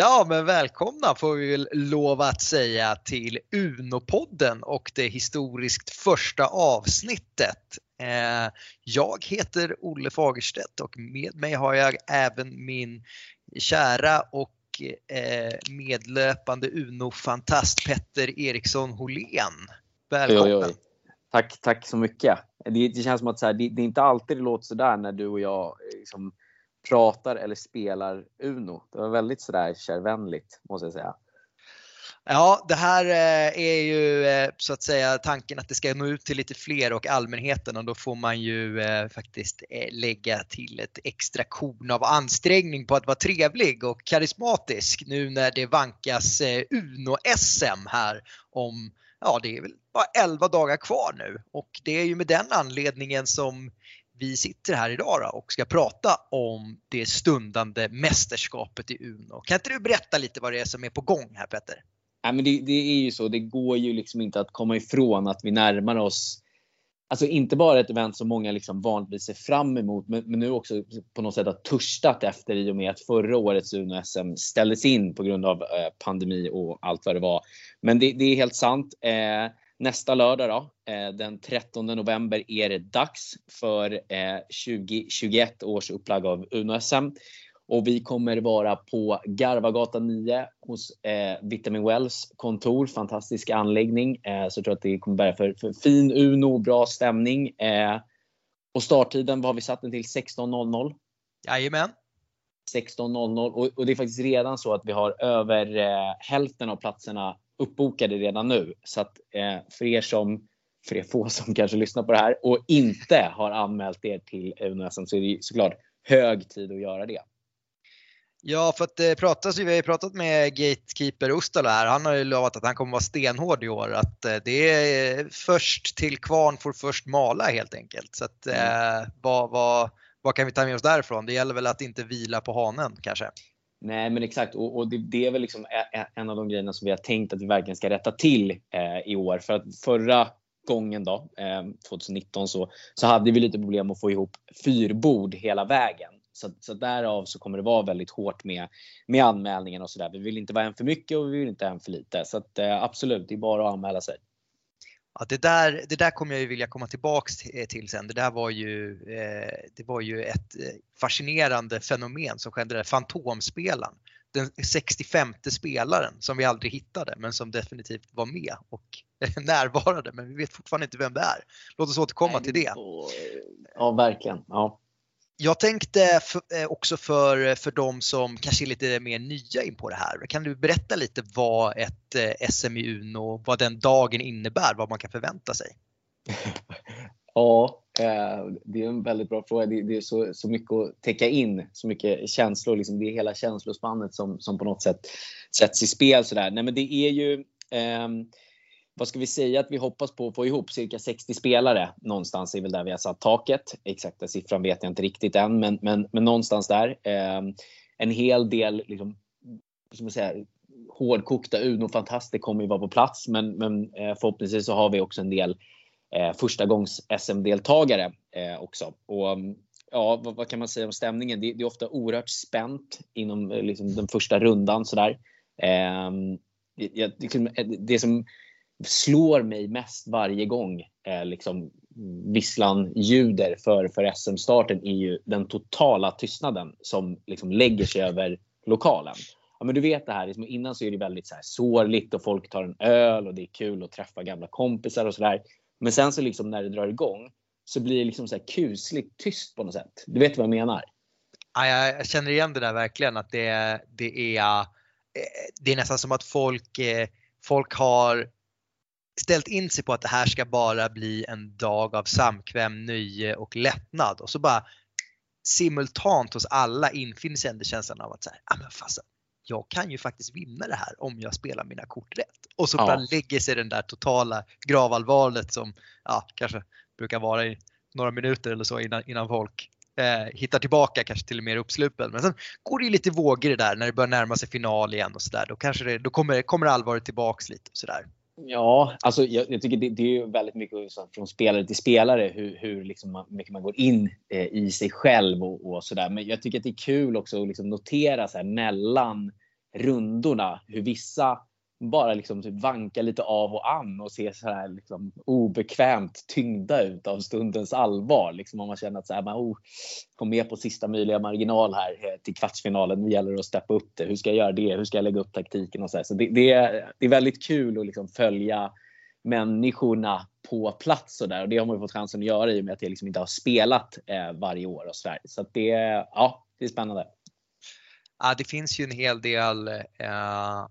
Ja, men välkomna får vi väl lov att säga till Unopodden och det historiskt första avsnittet. Eh, jag heter Olle Fagerstedt och med mig har jag även min kära och eh, medlöpande Uno-fantast Petter Eriksson Holén. Välkommen! Oj, oj, oj. Tack, tack så mycket. Det, det känns som att så här, det, det, är inte alltid det låter sådär när du och jag eh, liksom, pratar eller spelar Uno. Det var väldigt sådär kärvänligt måste jag säga. Ja, det här eh, är ju eh, så att säga tanken att det ska nå ut till lite fler och allmänheten och då får man ju eh, faktiskt lägga till ett extra korn av ansträngning på att vara trevlig och karismatisk nu när det vankas Uno-SM här om, ja det är väl bara 11 dagar kvar nu och det är ju med den anledningen som vi sitter här idag och ska prata om det stundande mästerskapet i Uno. Kan inte du berätta lite vad det är som är på gång här Petter? Nej, men det, det, är ju så. Det går ju liksom inte att komma ifrån att vi närmar oss Alltså inte bara ett event som många liksom vanligtvis ser fram emot men, men nu också på något sätt har törstat efter i och med att förra årets Uno-SM ställdes in på grund av eh, pandemi och allt vad det var. Men det, det är helt sant. Eh, nästa lördag då, eh, den 13 november är det dags för eh, 2021 års upplag av Uno-SM. Och vi kommer vara på Garvagatan 9 hos eh, Vitamin Wells kontor. Fantastisk anläggning. Eh, så jag tror att det kommer bära för, för fin Uno, bra stämning. Eh, och starttiden, vad har vi satt den till? 16.00? Jajamän. 16.00 och, och det är faktiskt redan så att vi har över eh, hälften av platserna uppbokade redan nu. Så att eh, för er som för er få som kanske lyssnar på det här och inte har anmält er till Uno-SM så är det såklart hög tid att göra det. Ja, för att det pratas ju, vi har ju pratat med Gatekeeper Ustala här. Han har ju lovat att han kommer vara stenhård i år. Att eh, det är först till kvarn får först mala helt enkelt. Så att, mm. eh, vad, vad, vad kan vi ta med oss därifrån? Det gäller väl att inte vila på hanen kanske? Nej, men exakt. Och, och det, det, är väl liksom en av de grejerna som vi har tänkt att vi verkligen ska rätta till eh, i år. För att förra gången då, eh, 2019, så, så hade vi lite problem att få ihop fyrbord hela vägen. Så, så därav så kommer det vara väldigt hårt med, med anmälningen och sådär. Vi vill inte vara en för mycket och vi vill inte en för lite. Så att, eh, absolut, det är bara att anmäla sig. Ja, det, där, det där kommer jag ju vilja komma tillbaks till sen. Det där var ju, eh, det var ju ett eh, fascinerande fenomen som skedde där, fantomspelaren. Den 65 spelaren som vi aldrig hittade men som definitivt var med och närvarade men vi vet fortfarande inte vem det är. Låt oss återkomma Nej, till det. Ja, verkligen. Ja. Jag tänkte för, eh, också för, eh, för de som kanske är lite mer nya in på det här. Kan du berätta lite vad ett eh, SM i Uno, vad den dagen innebär, vad man kan förvänta sig? ja, det är en väldigt bra fråga. Det är så, så mycket att täcka in, så mycket känslor. Liksom det är hela känslospannet som, som på något sätt sätts i spel. Sådär. Nej, men det är ju eh, vad ska vi säga att vi hoppas på att få ihop cirka 60 spelare någonstans är väl där vi har satt taket. Exakta siffran vet jag inte riktigt än, men, men, men någonstans där. Eh, en hel del liksom, som jag hårdkokta Uno-fantaster kommer ju vara på plats, men, men eh, förhoppningsvis så har vi också en del eh, första gångs SM-deltagare eh, också. Och, ja, vad, vad, kan man säga om stämningen? Det, det är ofta oerhört spänt inom eh, liksom, den första rundan sådär. Ehm, liksom, eh, det, det som slår mig mest varje gång eh, liksom, visslan ljuder för, för SM-starten är ju den totala tystnaden som liksom lägger sig över lokalen. Ja, men du vet det här, liksom, innan så är det väldigt så här sårligt och folk tar en öl och det är kul att träffa gamla kompisar och sådär. Men sen så liksom när det drar igång så blir det liksom så här kusligt tyst på något sätt. Du vet vad jag menar? Ja, jag känner igen det där verkligen att det, det, är, eh, det är nästan som att folk, eh, folk har ställt in sig på att det här ska bara bli en dag av samkväm, nöje och lättnad och så bara simultant hos alla infinner sig ändå känslan av att så här, ah, men fasen, jag kan ju faktiskt vinna det här om jag spelar mina kort rätt. Och så ja. bara lägger sig den där totala gravallvaret som ja, kanske brukar vara i några minuter eller så innan, innan folk eh, hittar tillbaka kanske till mer uppsluppen. Men sen går det ju lite vågor det där när det börjar närma sig final igen och sådär. Då kanske det, då kommer, kommer allvaret tillbaks lite och sådär. Ja, alltså jag, jag tycker det, det, är väldigt mycket liksom från spelare till spelare hur, hur liksom man, mycket man går in eh, i sig själv och, och sådär. Men jag tycker att det är kul också att liksom notera så här, mellan rundorna. Hur vissa bara liksom typ vankar lite av och an och ser så här liksom obekvämt tyngda ut av stundens allvar. Liksom om man känner att så här, man, oh, kom med på sista möjliga marginal här eh, till kvartsfinalen. Nu gäller det att steppa upp det. Hur ska jag göra det? Hur ska jag lägga upp taktiken? Och så här. så det, det, är, det är väldigt kul att liksom följa människorna på plats och där. Och det har man fått chansen att göra i och med att jag liksom inte har spelat eh, varje år och Sverige. Så att det, ja, det är spännande. Ja, det finns ju en hel del eh,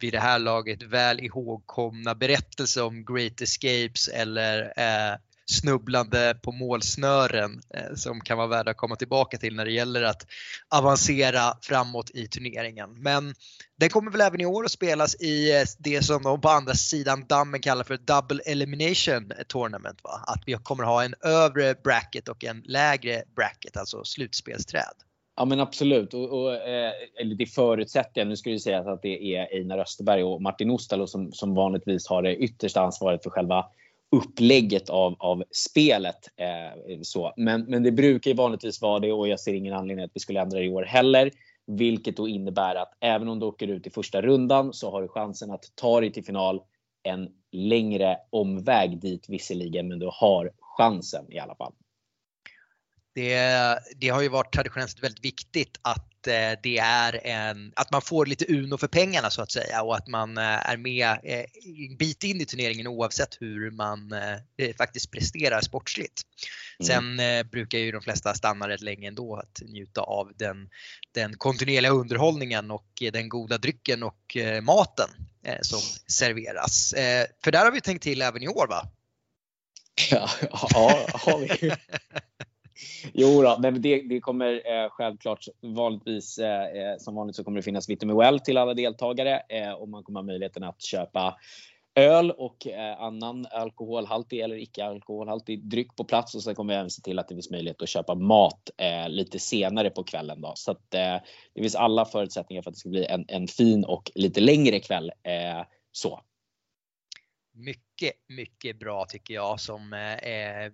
vid det här laget väl ihågkomna berättelser om Great Escapes eller eh, snubblande på målsnören eh, som kan vara värda att komma tillbaka till när det gäller att avancera framåt i turneringen. Men den kommer väl även i år att spelas i eh, det som de på andra sidan dammen kallar för Double Elimination Tournament. Va? Att vi kommer ha en övre bracket och en lägre bracket, alltså slutspelsträd. Ja men absolut. Och, och, eh, eller det förutsätter jag. Nu ska det sägas att det är Einar Österberg och Martin Ostalo som, som vanligtvis har det yttersta ansvaret för själva upplägget av, av spelet. Eh, så. Men, men det brukar ju vanligtvis vara det och jag ser ingen anledning att vi skulle ändra det i år heller. Vilket då innebär att även om du åker ut i första rundan så har du chansen att ta dig till final en längre omväg dit visserligen, men du har chansen i alla fall. Det, det, har ju varit traditionellt väldigt viktigt att eh, det är en, att man får lite Uno för pengarna så att säga och att man eh, är med en eh, bit in i turneringen oavsett hur man faktiskt presterar sportsligt. Mm. Sen brukar ju de flesta stanna rätt länge ändå att njuta av den, den kontinuerliga underhållningen och den goda drycken och maten som serveras. För där har vi tänkt till även i år va? Ja, ja har vi. Jo då, men det, det kommer eh, självklart vanligtvis eh, eh som vanligt så kommer det finnas Vitamin Well till alla deltagare eh, och man kommer ha möjligheten att köpa öl och eh, annan alkoholhaltig eller icke alkoholhaltig dryck på plats och sen kommer vi även se till att det finns möjlighet att köpa mat eh, lite senare på kvällen. Då. Så att, eh, det finns alla förutsättningar för att det ska bli en, en fin och lite längre kväll. Eh, så. Mycket, mycket bra tycker jag som eh,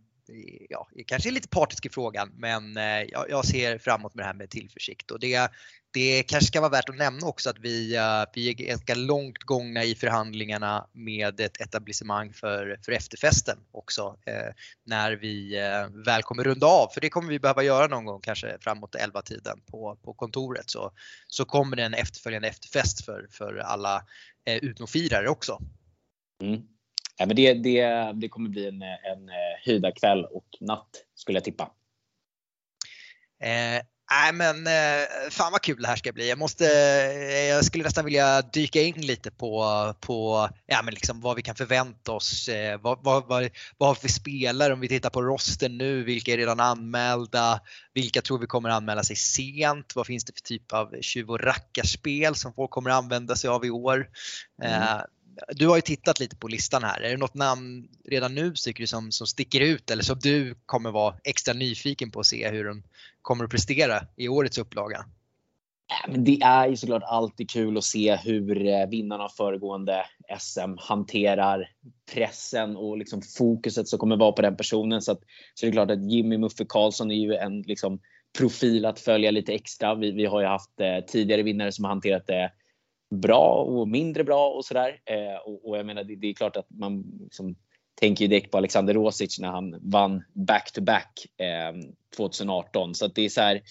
ja, kanske är lite partisk i frågan men eh, jag, jag, ser framåt med det här med tillförsikt. Och det, det kanske ska vara värt att nämna också att vi, eh, vi är ganska långt gångna i förhandlingarna med ett etablissemang för, för efterfesten också eh, när vi eh, väl kommer runda av. För det kommer vi behöva göra någon gång kanske framåt 11 tiden på, på kontoret så, så kommer det en efterföljande efterfest för, för alla eh, utnofirare också. Mm. Ja, men det, det, det kommer bli en, en eh, höjdarkväll och natt skulle jag tippa. Eh, Nej men eh, fan vad kul det här ska bli. Jag, måste, eh, jag skulle nästan vilja dyka in lite på, på ja, men liksom vad vi kan förvänta oss. vad, vad, vad, vad har vi för spelare om vi tittar på rosten nu? Vilka är redan anmälda? Vilka tror vi kommer anmäla sig sent? Vad finns det för typ av tjuv och rackarspel som folk kommer använda sig av i år? Mm du har ju tittat lite på listan här. Är det något namn redan nu tycker du som, som sticker ut eller som du kommer vara extra nyfiken på att se hur de kommer att prestera i årets upplaga? Äh, det är ju såklart alltid kul att se hur eh, vinnarna av föregående SM hanterar pressen och liksom fokuset som kommer vara på den personen. Så, att, så det är klart att Jimmy Muffe Karlsson är ju en liksom profil att följa lite extra. Vi, vi har ju haft eh, tidigare vinnare som har hanterat det bra och mindre bra och sådär. Eh, och, och, jag menar, det, det, är klart att man liksom, tänker ju direkt på Alexander Rosic när han vann back-to-back -back, eh, 2018. Så att det är så här,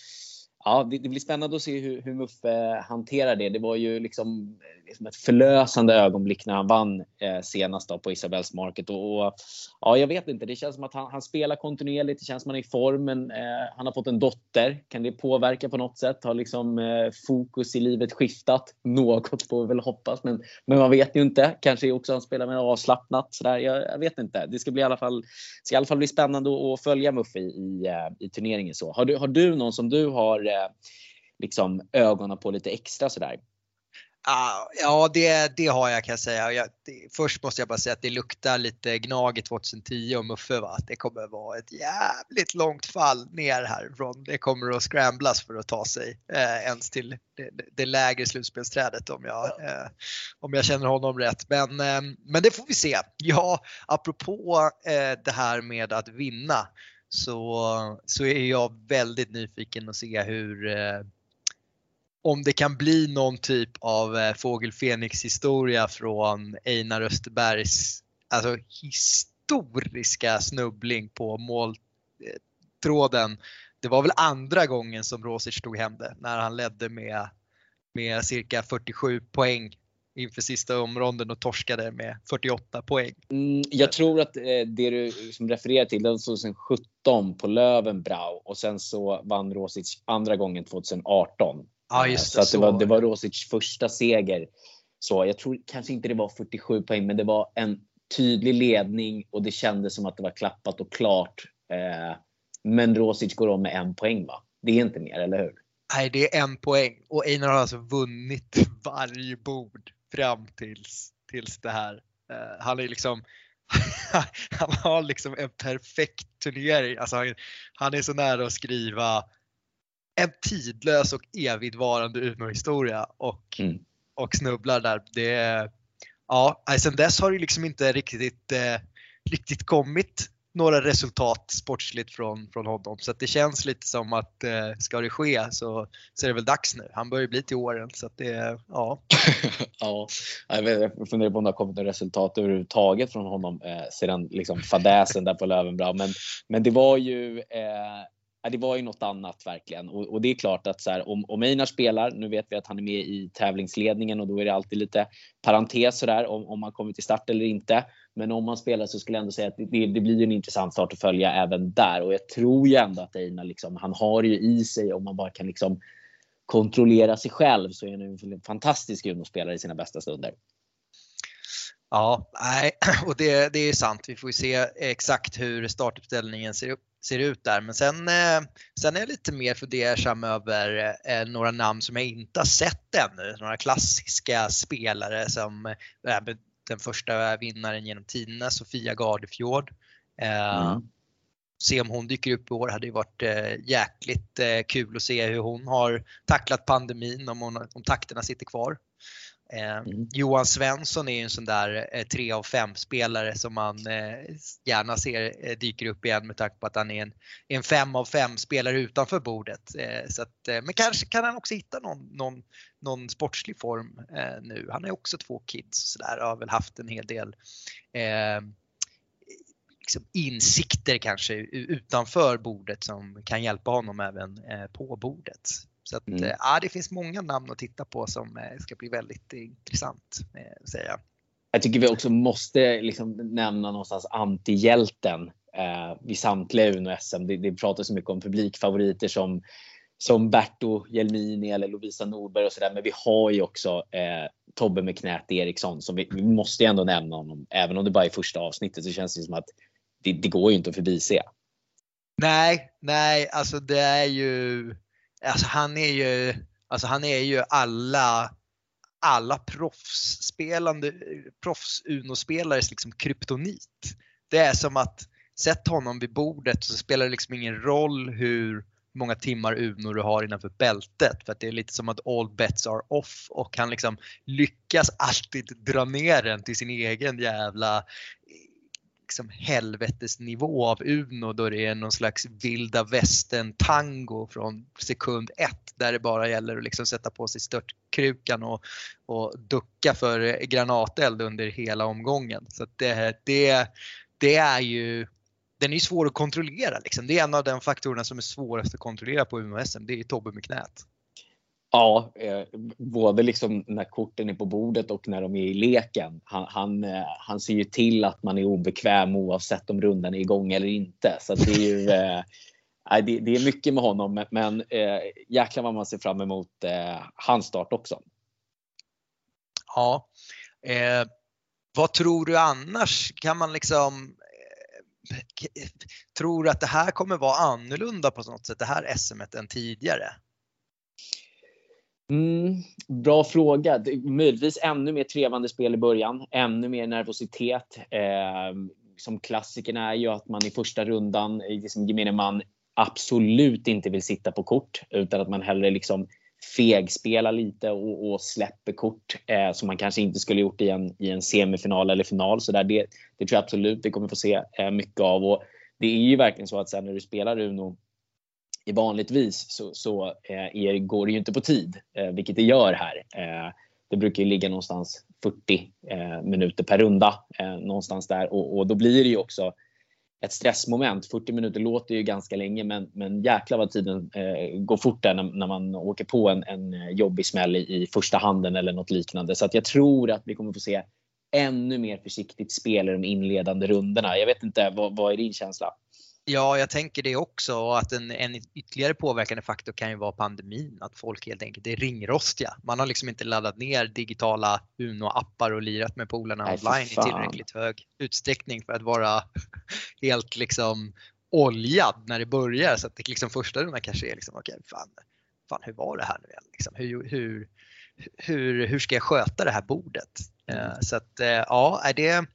Ja, det, det, blir spännande att se hur, hur Muffe hanterar det. Det var ju liksom, liksom ett förlösande ögonblick när han vann eh, senast då på Isabels Market. Och, och, ja, jag vet inte. Det känns som att han, han spelar kontinuerligt. Det känns som att han är i form. Men, eh, han har fått en dotter. Kan det påverka på något sätt? Har liksom eh, fokus i livet skiftat? Något får vi väl hoppas. Men, men man vet ju inte. Kanske också han spelar med avslappnat. Sådär. Jag, jag, vet inte. Det ska, bli i alla fall, ska i alla fall bli spännande att följa Muffe i, i, eh, i turneringen. Så. Har, du, har du någon som du har Eh, liksom ögonen på lite extra sådär? Ja, det, det har jag kan jag säga. Jag, det, först måste jag bara säga att det luktar lite Gnag 2010 och Muffe. Va? Det kommer vara ett jävligt långt fall ner härifrån. Det kommer att scramblas för att ta sig eh, ens till det, det lägre slutspelsträdet om jag, eh, om jag känner honom rätt. Men, eh, men det får vi se. Ja, apropå eh, det här med att vinna så, så är jag väldigt nyfiken att se hur, eh, om det kan bli någon typ av eh, Fågel Fenix historia från Einar Österbergs alltså historiska snubbling på måltråden. Eh, det var väl andra gången som Rosic tog hem det när han ledde med, med cirka 47 poäng inför sista omronden och torskade med 48 poäng. Mm, jag tror att eh, det du liksom refererar till, det var 2017 på Lövenbrau och sen så vann Rosic andra gången 2018. Ja, just det, så, så. Det, var, det var Rosic första seger. Så jag tror kanske inte det var 47 poäng, men det var en tydlig ledning och det kändes som att det var klappat och klart. Eh, men Rosic går om med en poäng va? Det är inte mer, eller hur? Nej, det är en poäng och Einar har alltså vunnit varje bord fram tills, tills det här. Uh, han är liksom han har liksom en perfekt turnering. Alltså han, han, är så nära att skriva en tidlös och evigvarande Umeå-historia och, mm. och snubblar där. Det, ja, sen dess har det liksom inte riktigt, eh, riktigt kommit några resultat sportsligt från, från honom. Så det känns lite som att eh, ska det ske så, så är det väl dags nu. Han börjar bli till åren så att det, ja. ja, jag funderar på om det har kommit några resultat överhuvudtaget från honom eh, sedan liksom fadäsen där på Lövenbräu. Men, men det var ju eh, det var ju något annat verkligen. Och, och det är klart att så här, om, om Einar spelar, nu vet vi att han är med i tävlingsledningen och då är det alltid lite parentes sådär om, om man kommer till start eller inte. Men om han spelar så skulle jag ändå säga att det, det blir en intressant start att följa även där. Och jag tror ju ändå att Einar, liksom, han har ju i sig om man bara kan liksom kontrollera sig själv så är han en fantastisk Uno-spelare i sina bästa stunder. Ja, nej, och det, det är sant. Vi får ju se exakt hur startuppställningen ser, ser ut där. Men sen, eh, sen är jag lite mer fundersam över eh, några namn som jag inte har sett ännu. Några klassiska spelare som eh, den första vinnaren genom tiderna, Sofia Gardefjord. Mm. Se om hon dyker upp i år hade ju varit jäkligt kul att se hur hon har tacklat pandemin, om, hon, om takterna sitter kvar. Eh, mm. Johan Svensson är ju en sån där eh, 3 av 5 spelare som man eh, gärna ser eh, dyker upp igen med tanke på att han är en, en 5 av 5 spelare utanför bordet. Eh, så att, eh, men kanske kan han också hitta någon, någon, någon sportslig form nu. Han har ju också två kids och sådär och har väl haft en hel del liksom insikter kanske utanför bordet som kan hjälpa honom även på bordet. Så att, mm. Eh, ja, det finns många namn att titta på som eh, ska bli väldigt intressant. Eh, säga. Jag tycker vi också måste liksom nämna någonstans antihjälten eh, vid samtliga Uno-SM. Det, det pratas så mycket om publikfavoriter som, som Berto Jelmini eller Lovisa Norberg och sådär. Men vi har ju också eh, Tobbe med knät Eriksson. Som vi, vi måste ju ändå nämna honom. Även om det bara är första avsnittet så känns det som att det, det går ju inte att förbise. Nej, nej, alltså det är ju alltså han är ju, alltså han är ju alla, alla proffsspelande, proffs-Uno-spelares liksom kryptonit. Det är som att sätt honom vid bordet så spelar det liksom ingen roll hur många timmar Uno du har innanför bältet. För att det är lite som att all bets are off och han liksom lyckas alltid dra ner den till sin egen jävla liksom helvetesnivå av Uno då det är någon slags vilda västern tango från sekund ett där det bara gäller att liksom sätta på sig störtkrukan och, och ducka för granateld under hela omgången. Så det, det, det är ju den är svår att kontrollera. Liksom. Det är en av de faktorerna som är svårast att kontrollera på Uno-SM. Det är Tobbe med knät. Ja, eh, både liksom när korten är på bordet och när de är i leken. Han, han, eh, han ser ju till att man är obekväm oavsett om rundan är igång eller inte. Så det är ju eh, det, det, är mycket med honom, men eh, jäklar vad man ser fram emot eh, hans start också. Ja. Eh, vad tror du annars? Kan man liksom eh, Tror att det här kommer vara annorlunda på något sätt, det här SM än tidigare? Mm, bra fråga. Möjligtvis ännu mer trevande spel i början. Ännu mer nervositet. Eh, som klassikerna är ju att man i första rundan, liksom gemene man, absolut inte vill sitta på kort utan att man hellre liksom fegspelar lite och, och släpper kort eh, som man kanske inte skulle gjort i en, i en semifinal eller final. Så där, det, det tror jag absolut vi kommer få se eh, mycket av. Och det är ju verkligen så att sen när du spelar Uno i vanligtvis så, så eh, går det ju inte på tid, eh, vilket det gör här. Eh, det brukar ju ligga någonstans 40 eh, minuter per runda, eh, någonstans där. Och, och, då blir det ju också ett stressmoment. 40 minuter låter ju ganska länge, men, men jäklar vad tiden eh, går fort där när, när, man åker på en, en jobbig smäll i, i första handen eller något liknande. Så att jag tror att vi kommer få se ännu mer försiktigt spel i de inledande rundorna. Jag vet inte, vad, vad är din känsla? Ja, jag tänker det också och att en, en ytterligare påverkande faktor kan ju vara pandemin. Att folk helt enkelt är ringrostiga. Man har liksom inte laddat ner digitala Uno-appar och lirat med polarna online i tillräckligt hög utsträckning för att vara helt liksom oljad när det börjar. Så att det liksom första rundan kanske är liksom, okej, okay, fan, fan hur var det här nu igen? Liksom, hur, hur, hur, hur ska jag sköta det här bordet? Mm. Eh, så att eh, ja, är det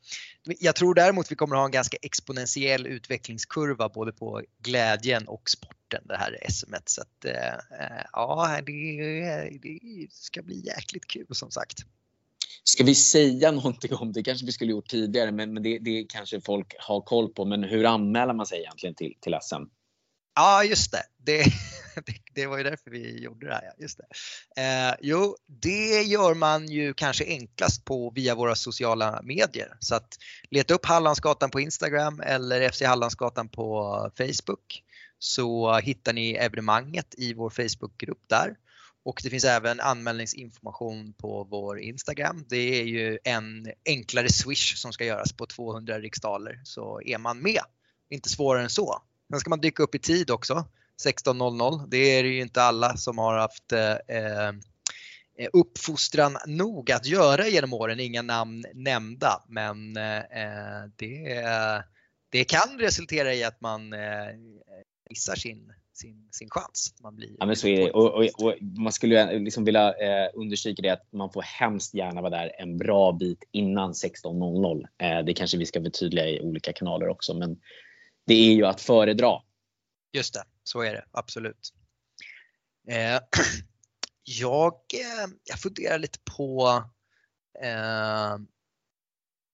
jag tror däremot vi kommer ha en ganska exponentiell utvecklingskurva både på glädjen och sporten det här SMet. Så att, eh, eh, ja, det, det ska bli jäkligt kul som sagt. Ska vi säga någonting om det? kanske vi skulle gjort tidigare, men, men det, det kanske folk har koll på. Men hur anmäler man sig egentligen till, till SM? Ja, just det. Det, det. var ju därför vi gjorde det här. Ja. Just det. Eh, jo, det gör man ju kanske enklast på via våra sociala medier. Så att leta upp Hallandsgatan på Instagram eller FC Hallandsgatan på Facebook så hittar ni evenemanget i vår Facebookgrupp där. Och det finns även anmälningsinformation på vår Instagram. Det är ju en enklare swish som ska göras på 200 riksdaler så är man med. Inte svårare än så. Sen ska man dyka upp i tid också. 16.00. Det är ju inte alla som har haft eh, eh, uppfostran nog att göra genom åren. Inga namn nämnda men eh, det, det kan resultera i att man eh, missar sin sin, sin chans. Man blir ja, men så är det. Och, och, och man skulle liksom vilja eh, understryka det att man får hemskt gärna vara där en bra bit innan 16.00. Eh, det kanske vi ska förtydliga i olika kanaler också, men det är ju att föredra. Just det, så är det absolut. Eh, jag, eh, jag funderar lite på eh,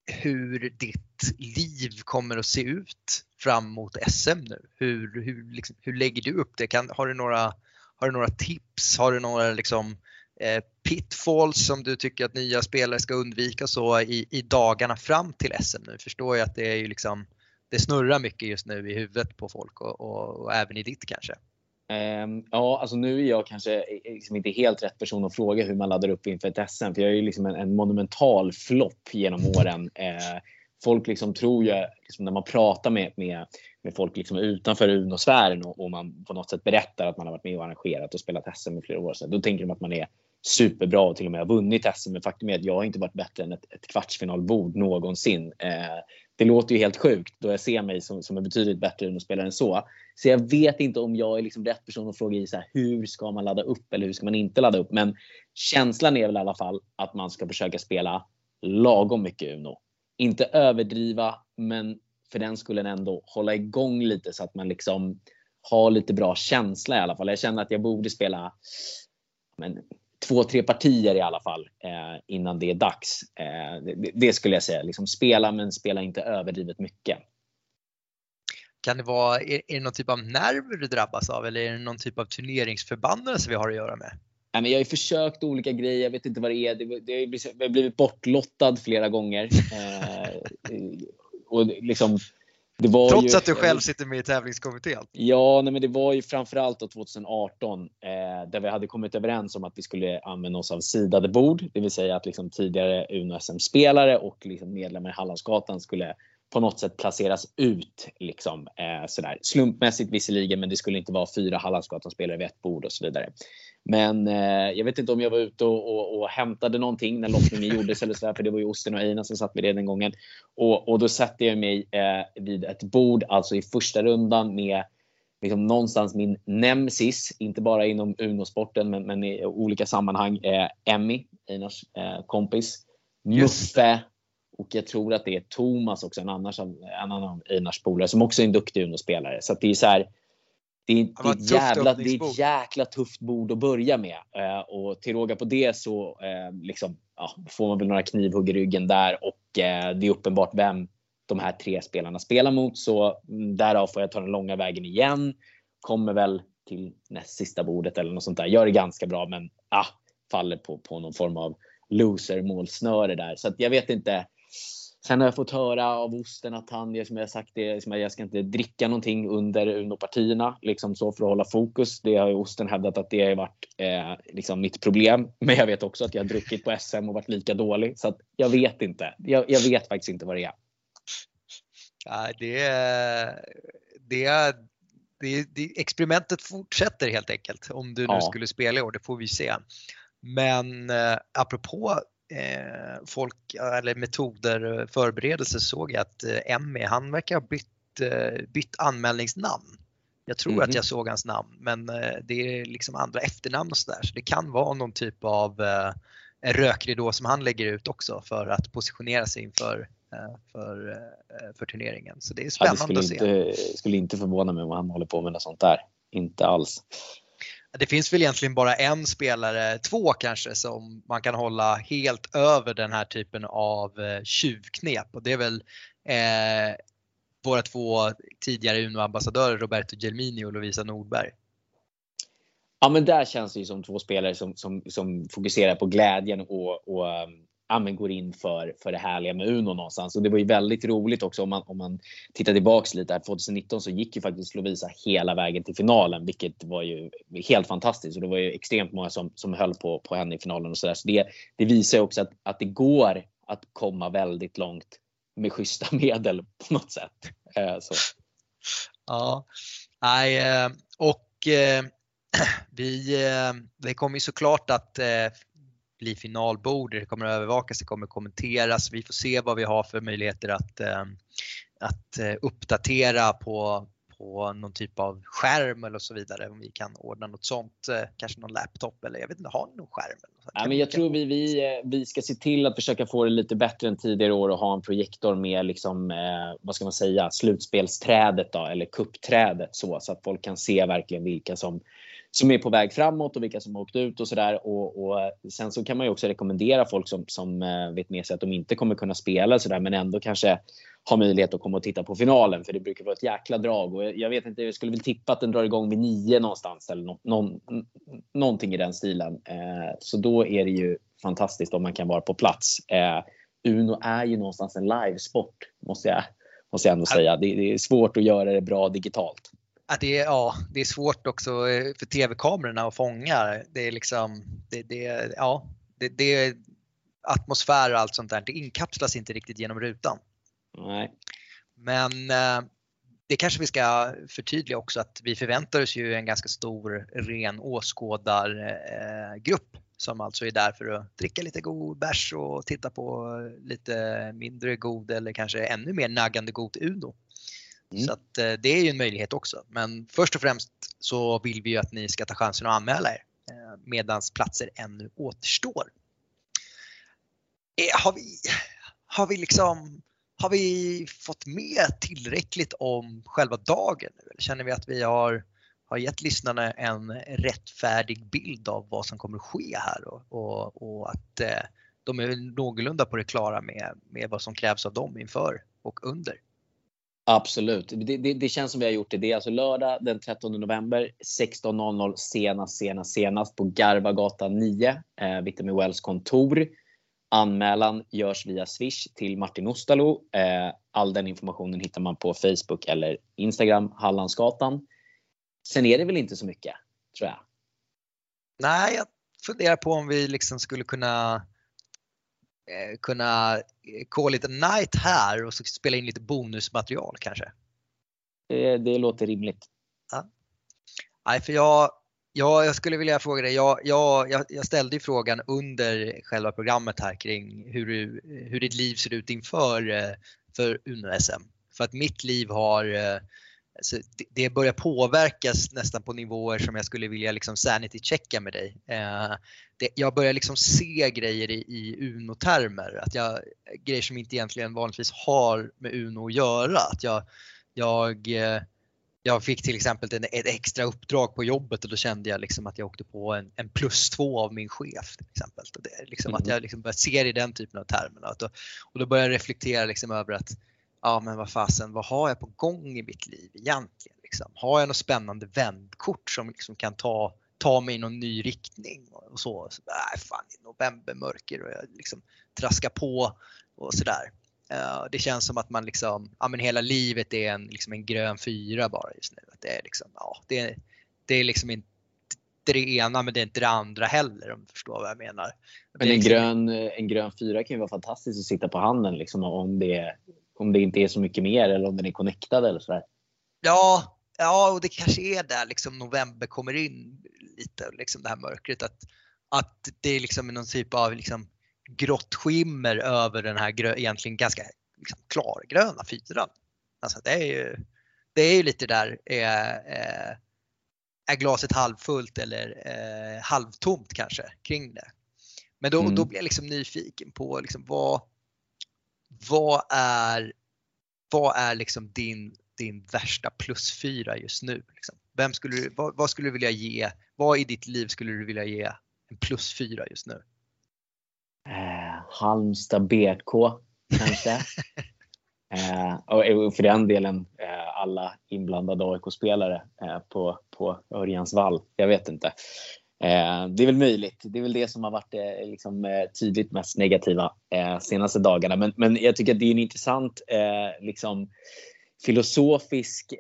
hur ditt liv kommer att se ut fram mot SM nu. Hur, hur, liksom, hur lägger du upp det? Kan, har, du några, har du några tips? Har du några liksom, eh, pitfalls som du tycker att nya spelare ska undvika så i, i dagarna fram till SM nu? Förstår jag att det är ju liksom det snurrar mycket just nu i huvudet på folk och, och, och även i ditt kanske. Um, ja, alltså nu är jag kanske liksom inte helt rätt person att fråga hur man laddar upp inför ett SM. För jag är ju liksom en, en monumental flopp genom åren. Uh, folk liksom tror ju, liksom när man pratar med, med, med folk liksom utanför Uno-sfären och, och, man på något sätt berättar att man har varit med och arrangerat och spelat SM i flera år sedan. Då tänker de att man är superbra och till och med har vunnit SM. Men faktum är att jag har inte varit bättre än ett, ett kvartsfinalbord någonsin. Uh, det låter ju helt sjukt då jag ser mig som, som en betydligt bättre Uno-spelare än så. Så jag vet inte om jag är liksom rätt person att fråga i så här, hur ska man ladda upp eller hur ska man inte ladda upp. Men känslan är väl i alla fall att man ska försöka spela lagom mycket Uno. Inte överdriva, men för den skulle ändå hålla igång lite så att man liksom har lite bra känsla i alla fall. Jag känner att jag borde spela men, två, tre partier i alla fall eh, innan det är dags. Eh, det, det, skulle jag säga. Liksom spela men spela inte överdrivet mycket. Kan det vara, är, är det någon typ av nerver du drabbas av eller är det någon typ av turneringsförbannelse vi har att göra med? Nej, men jag har försökt olika grejer, jag vet inte vad det är. Det, det har blivit bortlottad flera gånger. Eh, och liksom, Trots ju, att du själv sitter med i tävlingskommittén? Ja, nej, men det var ju framförallt 2018 eh, där vi hade kommit överens om att vi skulle använda oss av sidade bord, det vill säga att liksom, tidigare Uno SM-spelare och liksom, medlemmar i Hallandsgatan skulle på något sätt placeras ut. Liksom, eh, sådär. Slumpmässigt visserligen, men det skulle inte vara fyra Hallandsgatan-spelare vid ett bord och så vidare. Men eh, jag vet inte om jag var ute och, och, och hämtade någonting när lottningen gjordes eller sådär, för det var ju Osten och Einar som satt med det den gången. Och, och då satte jag mig eh, vid ett bord, alltså i första rundan med liksom någonstans min nemesis, inte bara inom Uno-sporten men, men, i olika sammanhang. Eh, Emmy, Einars eh, kompis. Muffe och jag tror att det är Thomas också, en, annars, en annan av Einars polare som också är en duktig Uno-spelare. Så det är så här, det är, det, är ett jävla, det är ett jäkla tufft bord att börja med. Eh, och till råga på det så eh, liksom, ja, får man väl några knivhugg i ryggen där och eh, det är uppenbart vem de här tre spelarna spelar mot. Så mm, därav får jag ta den långa vägen igen. Kommer väl till näst sista bordet eller något sånt där. Gör det ganska bra men ah, faller på, på någon form av loser målsnöre där. Så jag vet inte. Sen har jag fått höra av osten att han, som jag sagt, det, som jag ska inte dricka någonting under Uno-partierna liksom så för att hålla fokus. Det har ju osten hävdat att det har varit eh, liksom mitt problem. Men jag vet också att jag har druckit på SM och varit lika dålig så att jag vet inte. Jag, jag vet faktiskt inte vad det är. Ja, det, det, det, det, experimentet fortsätter helt enkelt om du nu ja. skulle spela i år. Det får vi se. Men eh, apropå folk eller metoder, förberedelser såg jag att eh, Emmy, han verkar ha bytt, eh, bytt anmälningsnamn. Jag tror mm. att mhm. jag såg hans namn men eh, det är liksom andra efternamn och sådär så det kan vara någon typ av eh, rökridå som han lägger ut också för att positionera sig inför eh, för, eh, för turneringen. Så det är spännande ja, det att se. Inte, skulle inte förvåna mig om han håller på med något sånt där. Inte alls det finns väl egentligen bara en spelare, två kanske, som man kan hålla helt över den här typen av eh, tjuvknep och det är väl eh, våra två tidigare Uno-ambassadörer Roberto Gelmini och Lovisa Nordberg. Ja men där känns det ju som två spelare som, som, som fokuserar på glädjen och, och ehm, ja, men går in för, för det härliga med Uno någonstans. Och det var ju väldigt roligt också om man, om man tittar tillbaks lite. Här, 2019 så gick ju faktiskt Lovisa hela vägen till finalen, vilket var ju helt fantastiskt. Och det var ju extremt många som, som höll på, på henne i finalen och sådär. Så det, det visar ju också att, att det går att komma väldigt långt med schyssta medel på något sätt. Eh, så. Ja, nej, eh, och eh, vi, eh, det kommer ju såklart att eh, bli finalbord, det kommer att övervakas, det kommer att kommenteras. Vi får se vad vi har för möjligheter att, eh, att eh, uppdatera på, på någon typ av skärm eller så vidare. Om vi kan ordna något sånt, eh, kanske någon laptop eller jag vet inte, har ni någon skärm? Ja, men jag tror vi, vi, vi ska se till att försöka få det lite bättre än tidigare år och ha en projektor med liksom, eh, vad ska man säga, slutspelsträdet då, eller kuppträdet så, så att folk kan se verkligen vilka som som är på väg framåt och vilka som har åkt ut och sådär. Och, och, sen så kan man ju också rekommendera folk som, som eh, vet med sig att de inte kommer kunna spela så där, men ändå kanske har möjlighet att komma och titta på finalen för det brukar vara ett jäkla drag och jag vet inte, jag skulle väl tippa att den drar igång vid nio någonstans eller no, någon, någonting i den stilen. Eh, så då är det ju fantastiskt om man kan vara på plats. Eh, Uno är ju någonstans en livesport måste jag, måste jag ändå säga. Det, det är svårt att göra det bra digitalt. Ja, det är, ja, det är svårt också eh, för tv-kamerorna att fånga. Det är liksom, det, det, ja, det, det är atmosfär och allt sånt där. Det inkapslas inte riktigt genom rutan. Nej. Men eh, det kanske vi ska förtydliga också att vi förväntar oss ju en ganska stor ren åskådargrupp som alltså är där för att dricka lite god bärs och titta på lite mindre god eller kanske ännu mer naggande god Uno. Mm. Så att, eh, det är ju en möjlighet också. Men först och främst så vill vi ju att ni ska ta chansen att anmäla er eh, medan platser ännu återstår. Eh, har vi, har vi liksom har vi fått med tillräckligt om själva dagen? Eller känner vi att vi har, har gett lyssnarna en rättfärdig bild av vad som kommer att ske här och, och, och att eh, de är någorlunda på det klara med, med vad som krävs av dem inför och under? Absolut. Det, det, det, känns som vi har gjort det. Det är alltså lördag den 13 november 16.00 senast, senast, senast på Garvagatan 9, eh, Vitamin Wells kontor. Anmälan görs via Swish till Martin Ostalo. Eh, all den informationen hittar man på Facebook eller Instagram, Hallandsgatan. Sen är det väl inte så mycket, tror jag. Nej, jag funderar på om vi liksom skulle kunna Eh, kunna call it a night här och så spela in lite bonusmaterial kanske. Det, det låter rimligt. Ja. Nej, för jag, jag, jag skulle vilja fråga dig, jag, jag, jag ställde ju frågan under själva programmet här kring hur, hur ditt liv ser ut inför eh, för Uno-SM. För att mitt liv har eh, Alltså, det börjar påverkas nästan på nivåer som jag skulle vilja liksom sanity checka med dig. Eh, det, jag börjar liksom se grejer i, i Uno-termer, att jag, grejer som inte egentligen vanligtvis har med Uno att göra. Att jag, jag, eh, jag fick till exempel en, ett extra uppdrag på jobbet och då kände jag liksom att jag åkte på en, en plus två av min chef. Till exempel. Det, liksom mm. Att jag liksom börjar se det i den typen av termer. Och då, och då börjar jag reflektera liksom över att ja men vad fasen, vad har jag på gång i mitt liv egentligen? Liksom? Har jag något spännande vändkort som liksom kan ta, ta mig i någon ny riktning? Och så, så äh, fan, i novembermörker och jag liksom traskar på och sådär. Uh, det känns som att man liksom, ja men hela livet är en, liksom en grön fyra bara just nu. Att det är liksom, ja, det, det är liksom inte det ena men det är inte det andra heller om du förstår vad jag menar. Men en, liksom... grön, en grön fyra kan ju vara fantastiskt att sitta på handen liksom, om, det, om det inte är så mycket mer eller om den är connectad eller sådär. Ja, ja och det kanske är där liksom november kommer in lite, liksom det här mörkret. Att, att det är liksom någon typ av liksom grått skimmer över den här grö, egentligen ganska liksom klargröna fyran. Alltså det är ju, det är ju lite där, eh, eh, är glaset halvfullt eller eh, halvtomt kanske kring det. Men då, mm. då blir jag liksom nyfiken på liksom vad, vad är, vad är liksom din, din värsta plus fyra just nu? Liksom? Vem skulle du, vad, vad, skulle du vilja ge, vad i ditt liv skulle du vilja ge en plus fyra just nu? Eh, Halmstad BK kanske. eh, och för den delen eh, alla inblandade AIK-spelare eh, på, på Örjans vall. Jag vet inte. Eh, det är väl möjligt. Det är väl det som har varit eh, liksom, eh, tydligt mest negativa eh, senaste dagarna. Men, men jag tycker att det är en intressant eh, liksom, filosofisk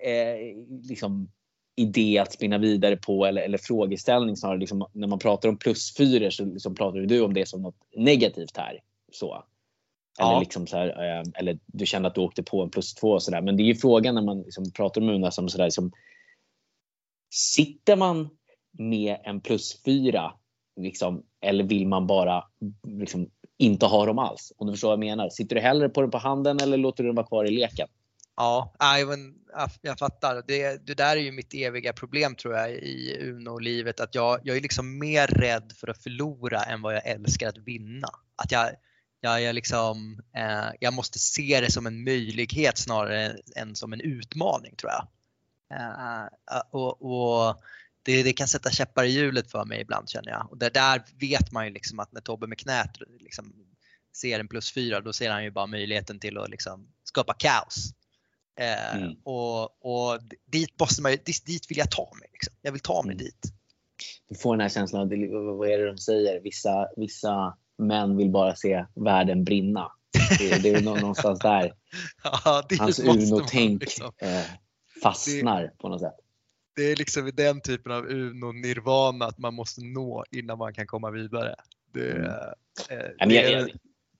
liksom, idé att spinna vidare på eller, eller frågeställning snarare. Liksom, när man pratar om plusfyror så liksom pratar du om det som något negativt här. Så. Eller, ja. liksom så här, eller du känner att du åkte på en plus två och sådär. Men det är ju frågan när man liksom pratar om Una som sådär. Liksom, sitter man med en plus fyra liksom, eller vill man bara liksom, inte ha dem alls? Om du förstår vad jag menar. Sitter du hellre på den på handen eller låter du den vara kvar i leken? Ja, jag fattar. Det, det där är ju mitt eviga problem tror jag i Uno-livet. Att jag, jag är liksom mer rädd för att förlora än vad jag älskar att vinna. Att jag, jag, jag, liksom, eh, jag måste se det som en möjlighet snarare än som en utmaning tror jag. Eh, och, och det, det, kan sätta käppar i hjulet för mig ibland känner jag. Och där, där vet man ju liksom att när Tobbe med knät liksom ser en plus fyra då ser han ju bara möjligheten till att liksom skapa kaos. Eh, mm. och, och dit, måste man, dit, dit vill jag ta mig. Liksom. Jag vill ta mig mm. dit. Du får den här känslan av, vad är det de säger? Vissa, vissa män vill bara se världen brinna. Det, det är någonstans där ja, hans Uno-tänk liksom. eh, fastnar det, på något sätt. Det är liksom den typen av Uno-nirvana att man måste nå innan man kan komma vidare. Det, mm. eh, jag, jag,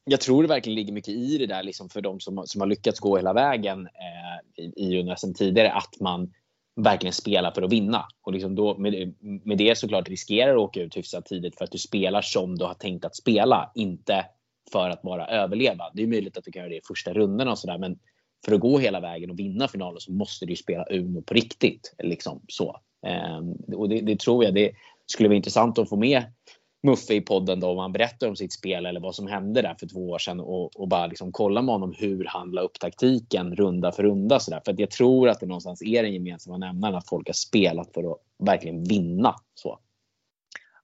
jag, tror det verkligen ligger mycket i det där liksom för de som, som har lyckats gå hela vägen eh, i, i Uno sen tidigare att man verkligen spela för att vinna. Och liksom då, med, med det såklart riskerar du att åka ut hyfsat tidigt för att du spelar som du har tänkt att spela, inte för att bara överleva. Det är möjligt att du kan göra det i första rundan och sådär men för att gå hela vägen och vinna finalen så måste du spela Uno på riktigt. Liksom så. Ehm, och det, det, tror jag det skulle vara intressant att få med Muffe i podden då om han berättar om sitt spel eller vad som hände där för två år sedan och, och bara liksom kolla med honom hur han la upp taktiken runda för runda. Så där. För att jag tror att det någonstans är den gemensamma nämnaren att folk har spelat för att verkligen vinna. Så.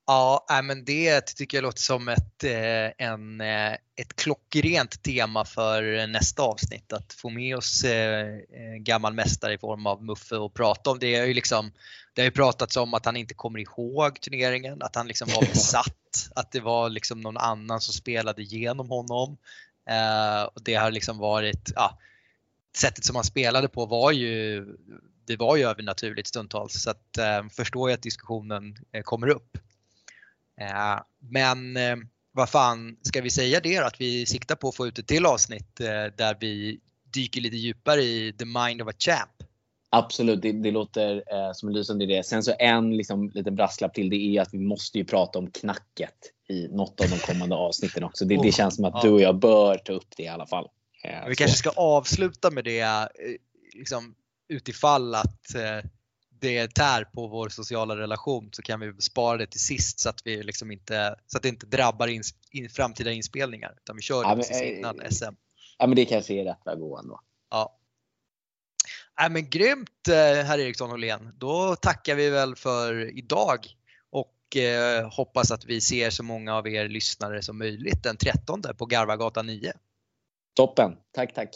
Ja, men det tycker jag låter som ett, eh, en, eh, ett klockrent tema för nästa avsnitt. Att få med oss eh, gammal mästare i form av Muffe och prata om det. Är ju liksom, det har ju pratats om att han inte kommer ihåg turneringen, att han liksom var besatt, att det var liksom någon annan som spelade genom honom. Och det har liksom varit, ja, sättet som han spelade på var ju, det var ju övernaturligt stundtals. Så att, förstår jag att diskussionen kommer upp. Eh, men eh, vad fan, ska vi säga det då? Att vi siktar på att få ut ett till avsnitt eh, där vi dyker lite djupare i the mind of a champ. Absolut, det, det låter eh, som en lysande idé. Sen så en liksom, liten brasklapp till det är att vi måste ju prata om knacket i något av de kommande avsnitten också. Det, oh, det känns som att ja. du och jag bör ta upp det i alla fall. Eh, vi så. kanske ska avsluta med det liksom, utifall att eh, det tär på vår sociala relation så kan vi spara det till sist så att, vi liksom inte, så att det inte drabbar in, in, framtida inspelningar. Utan vi kör det ja, precis men, innan SM. Ja men det kanske är rätt väg att gå ändå. Ja. Ja, men grymt eh, herr Eriksson Åhlén. Då tackar vi väl för idag och eh, hoppas att vi ser så många av er lyssnare som möjligt den 13 på Garvagatan 9. Toppen, tack tack.